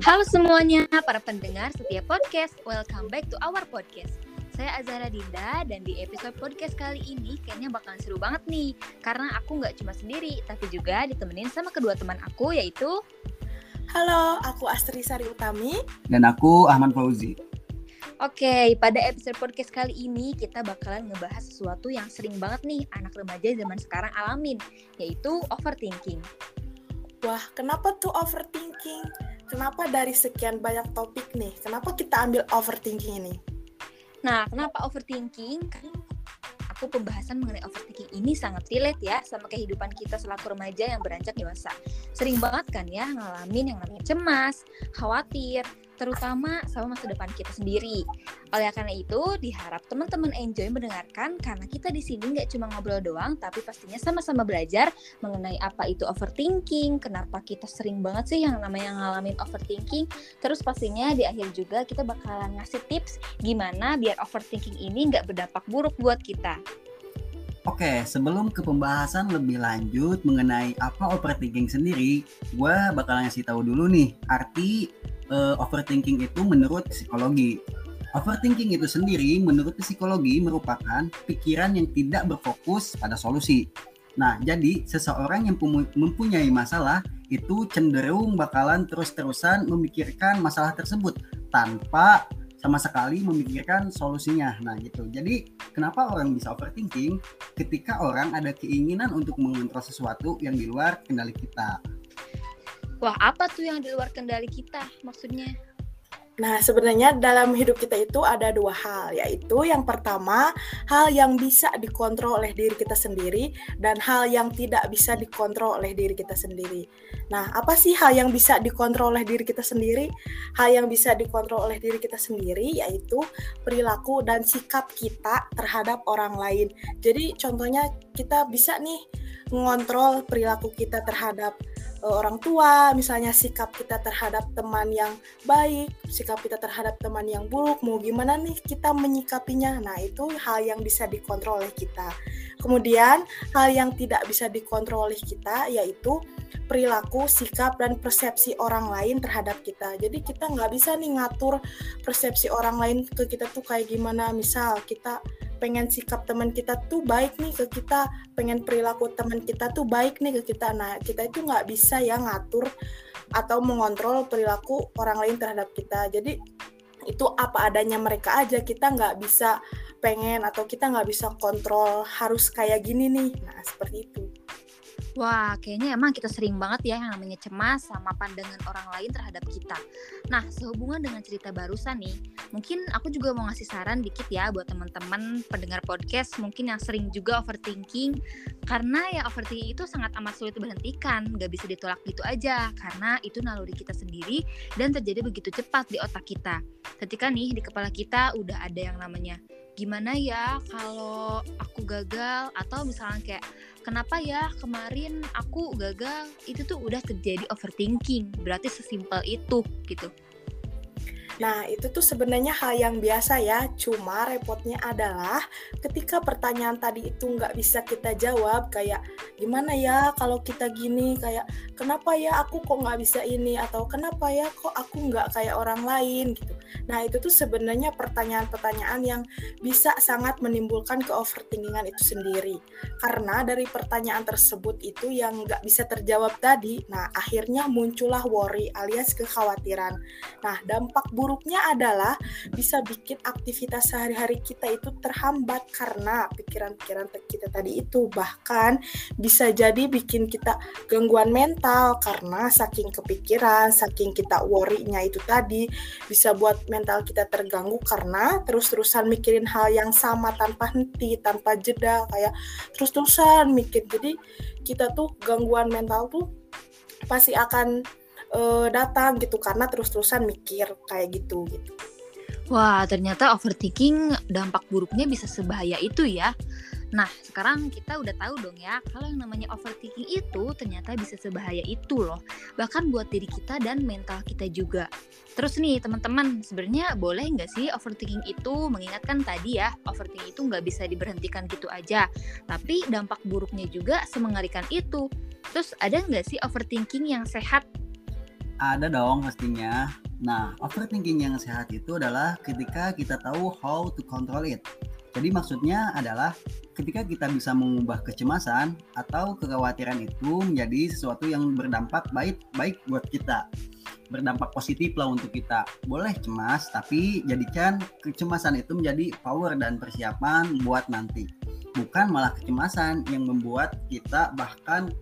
Halo semuanya, para pendengar setiap podcast. Welcome back to our podcast. Saya Azara Dinda dan di episode podcast kali ini kayaknya bakalan seru banget nih karena aku nggak cuma sendiri tapi juga ditemenin sama kedua teman aku yaitu Halo, aku Astri Sari Utami dan aku Ahmad Fauzi. Oke, pada episode podcast kali ini kita bakalan ngebahas sesuatu yang sering banget nih anak remaja zaman sekarang alamin, yaitu overthinking. Wah, kenapa tuh overthinking? Kenapa dari sekian banyak topik nih, kenapa kita ambil overthinking ini? Nah, kenapa overthinking? Aku pembahasan mengenai overthinking ini sangat relate ya sama kehidupan kita selaku remaja yang beranjak dewasa. Sering banget kan ya ngalamin yang namanya cemas, khawatir, terutama sama masa depan kita sendiri. Oleh karena itu, diharap teman-teman enjoy mendengarkan karena kita di sini nggak cuma ngobrol doang, tapi pastinya sama-sama belajar mengenai apa itu overthinking, kenapa kita sering banget sih yang namanya ngalamin overthinking. Terus pastinya di akhir juga kita bakalan ngasih tips gimana biar overthinking ini nggak berdampak buruk buat kita. Oke, sebelum ke pembahasan lebih lanjut mengenai apa overthinking sendiri, gue bakal ngasih tahu dulu nih arti uh, overthinking itu menurut psikologi. Overthinking itu sendiri menurut psikologi merupakan pikiran yang tidak berfokus pada solusi. Nah, jadi seseorang yang mempunyai masalah itu cenderung bakalan terus-terusan memikirkan masalah tersebut tanpa sama sekali memikirkan solusinya. Nah, gitu. Jadi, kenapa orang bisa overthinking ketika orang ada keinginan untuk mengontrol sesuatu yang di luar kendali kita? Wah, apa tuh yang di luar kendali kita maksudnya? Nah, sebenarnya dalam hidup kita itu ada dua hal, yaitu yang pertama, hal yang bisa dikontrol oleh diri kita sendiri dan hal yang tidak bisa dikontrol oleh diri kita sendiri. Nah, apa sih hal yang bisa dikontrol oleh diri kita sendiri? Hal yang bisa dikontrol oleh diri kita sendiri yaitu perilaku dan sikap kita terhadap orang lain. Jadi, contohnya kita bisa nih mengontrol perilaku kita terhadap uh, orang tua, misalnya sikap kita terhadap teman yang baik, sikap kita terhadap teman yang buruk, mau gimana nih kita menyikapinya. Nah, itu hal yang bisa dikontrol oleh kita. Kemudian, hal yang tidak bisa dikontrol oleh kita yaitu perilaku, sikap, dan persepsi orang lain terhadap kita. Jadi kita nggak bisa nih ngatur persepsi orang lain ke kita tuh kayak gimana. Misal kita pengen sikap teman kita tuh baik nih ke kita pengen perilaku teman kita tuh baik nih ke kita. Nah kita itu nggak bisa ya ngatur atau mengontrol perilaku orang lain terhadap kita. Jadi itu apa adanya mereka aja kita nggak bisa pengen atau kita nggak bisa kontrol harus kayak gini nih. Nah seperti itu Wah, kayaknya emang kita sering banget ya yang namanya cemas sama pandangan orang lain terhadap kita. Nah, sehubungan dengan cerita barusan nih, mungkin aku juga mau ngasih saran dikit ya buat teman-teman pendengar podcast mungkin yang sering juga overthinking. Karena ya overthinking itu sangat amat sulit dihentikan, nggak bisa ditolak gitu aja. Karena itu naluri kita sendiri dan terjadi begitu cepat di otak kita. Ketika nih di kepala kita udah ada yang namanya gimana ya kalau aku gagal atau misalnya kayak kenapa ya kemarin aku gagal? Itu tuh udah terjadi overthinking. Berarti sesimpel itu gitu Nah, itu tuh sebenarnya hal yang biasa ya, cuma repotnya adalah ketika pertanyaan tadi itu nggak bisa kita jawab, kayak gimana ya kalau kita gini, kayak kenapa ya aku kok nggak bisa ini, atau kenapa ya kok aku nggak kayak orang lain gitu. Nah, itu tuh sebenarnya pertanyaan-pertanyaan yang bisa sangat menimbulkan ke overthinkingan itu sendiri. Karena dari pertanyaan tersebut itu yang nggak bisa terjawab tadi, nah akhirnya muncullah worry alias kekhawatiran. Nah, dampak buruk buruknya adalah bisa bikin aktivitas sehari-hari kita itu terhambat karena pikiran-pikiran kita tadi itu bahkan bisa jadi bikin kita gangguan mental karena saking kepikiran, saking kita worry-nya itu tadi bisa buat mental kita terganggu karena terus-terusan mikirin hal yang sama tanpa henti, tanpa jeda kayak terus-terusan mikir. Jadi kita tuh gangguan mental tuh pasti akan uh, datang gitu karena terus-terusan mikir kayak gitu gitu. Wah, ternyata overthinking dampak buruknya bisa sebahaya itu ya. Nah, sekarang kita udah tahu dong ya, kalau yang namanya overthinking itu ternyata bisa sebahaya itu loh. Bahkan buat diri kita dan mental kita juga. Terus nih teman-teman, sebenarnya boleh nggak sih overthinking itu mengingatkan tadi ya, overthinking itu nggak bisa diberhentikan gitu aja. Tapi dampak buruknya juga semengerikan itu. Terus ada nggak sih overthinking yang sehat Ada dong pastinya. Nah, overthinking yang sehat itu adalah ketika kita tahu how to control it. Jadi maksudnya adalah ketika kita bisa mengubah kecemasan atau kekhawatiran itu menjadi sesuatu yang berdampak baik baik buat kita. Berdampak positif lah untuk kita. Boleh cemas, tapi jadikan kecemasan itu menjadi power dan persiapan buat nanti. Bukan malah kecemasan yang membuat kita bahkan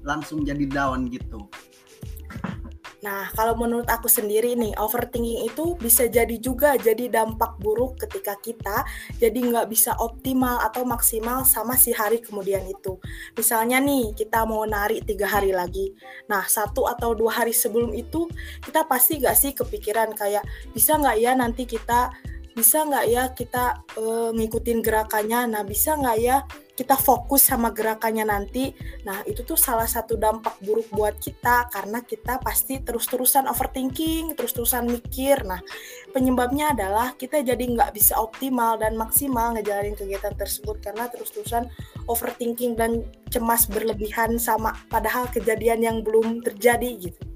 langsung jadi down gitu. Nah, kalau menurut aku sendiri nih, overthinking itu bisa jadi juga jadi dampak buruk ketika kita jadi nggak bisa optimal atau maksimal sama si hari kemudian itu. Misalnya nih, kita mau narik tiga hari lagi. Nah, satu atau dua hari sebelum itu, kita pasti nggak sih kepikiran kayak, bisa nggak ya nanti kita bisa nggak ya kita uh, ngikutin gerakannya nah bisa nggak ya kita fokus sama gerakannya nanti. Nah itu tuh salah satu dampak buruk buat kita karena kita pasti terus-terusan overthinking terus-terusan mikir. Nah penyebabnya adalah kita jadi nggak bisa optimal dan maksimal ngejalanin kegiatan tersebut karena terus-terusan overthinking dan cemas berlebihan sama padahal kejadian yang belum terjadi gitu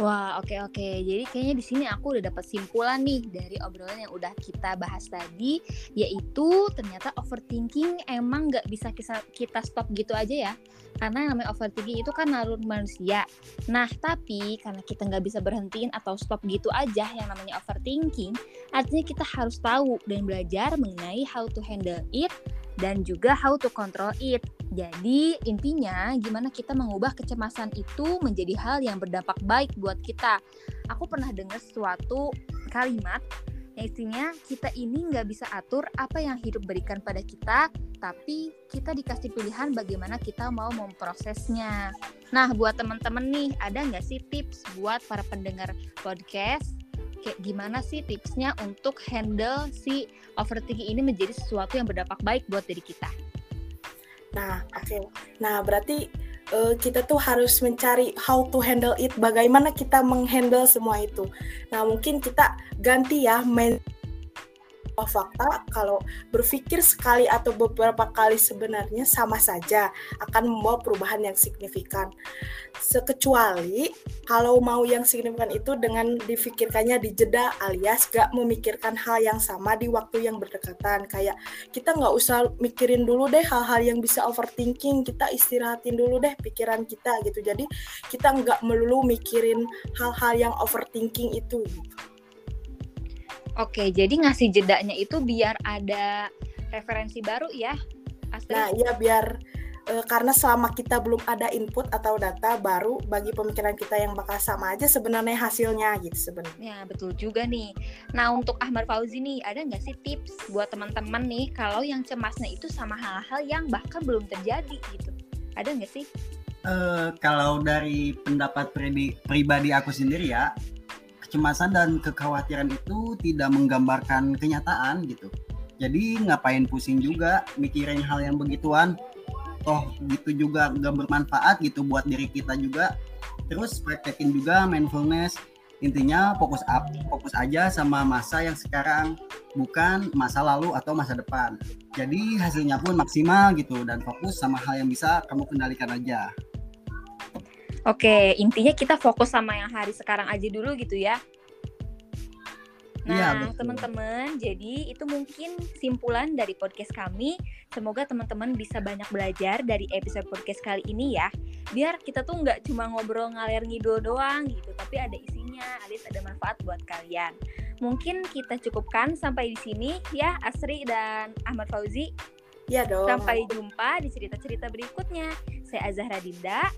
Wah, oke oke. Jadi kayaknya di sini aku udah dapat simpulan nih dari obrolan yang udah kita bahas tadi, yaitu ternyata overthinking emang nggak bisa kita, stop gitu aja ya. Karena yang namanya overthinking itu kan nalur manusia. Nah, tapi karena kita nggak bisa berhentiin atau stop gitu aja yang namanya overthinking, artinya kita harus tahu dan belajar mengenai how to handle it dan juga how to control it. Jadi intinya gimana kita mengubah kecemasan itu menjadi hal yang berdampak baik buat kita. Aku pernah dengar suatu kalimat yang istinya kita ini nggak bisa atur apa yang hidup berikan pada kita, tapi kita dikasih pilihan bagaimana kita mau memprosesnya. Nah, buat teman-teman nih, ada nggak sih tips buat para pendengar podcast kayak gimana sih tipsnya untuk handle si overthinking ini menjadi sesuatu yang berdampak baik buat diri kita? Nah, oke. Okay. Nah, berarti uh, kita tuh harus mencari how to handle it, bagaimana kita menghandle semua itu. Nah, mungkin kita ganti ya main fakta kalau berpikir sekali atau beberapa kali sebenarnya sama saja akan membawa perubahan yang signifikan. Sekecuali kalau mau yang signifikan itu dengan difikirkannya di jeda alias gak memikirkan hal yang sama di waktu yang berdekatan. Kayak kita nggak usah mikirin dulu deh hal-hal yang bisa overthinking, kita istirahatin dulu deh pikiran kita gitu. Jadi kita nggak melulu mikirin hal-hal yang overthinking itu. Gitu. Oke, jadi ngasih jedanya itu biar ada referensi baru ya, Astrid? Nah, iya biar e, karena selama kita belum ada input atau data baru bagi pemikiran kita yang bakal sama aja sebenarnya hasilnya gitu sebenarnya. Ya betul juga nih. Nah untuk Ahmad Fauzi nih ada nggak sih tips buat teman-teman nih kalau yang cemasnya itu sama hal-hal yang bahkan belum terjadi gitu? Ada nggak sih? Uh, kalau dari pendapat pribadi aku sendiri ya, kecemasan dan kekhawatiran itu tidak menggambarkan kenyataan gitu. Jadi ngapain pusing juga mikirin hal yang begituan. Toh gitu juga nggak bermanfaat gitu buat diri kita juga. Terus praktekin juga mindfulness. Intinya fokus up, fokus aja sama masa yang sekarang, bukan masa lalu atau masa depan. Jadi hasilnya pun maksimal gitu dan fokus sama hal yang bisa kamu kendalikan aja. Oke, intinya kita fokus sama yang hari sekarang aja dulu gitu ya. Iya, nah, ya, teman-teman, jadi itu mungkin simpulan dari podcast kami. Semoga teman-teman bisa banyak belajar dari episode podcast kali ini ya. Biar kita tuh nggak cuma ngobrol ngalir ngidul doang gitu, tapi ada isinya, alias ada manfaat buat kalian. Mungkin kita cukupkan sampai di sini ya, Asri dan Ahmad Fauzi. Ya dong. Sampai jumpa di cerita-cerita berikutnya. Saya Azahra Dinda.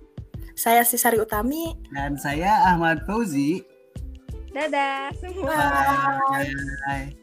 Saya Sisari Utami. Dan saya Ahmad Fauzi. Dadah semua. Bye. Bye.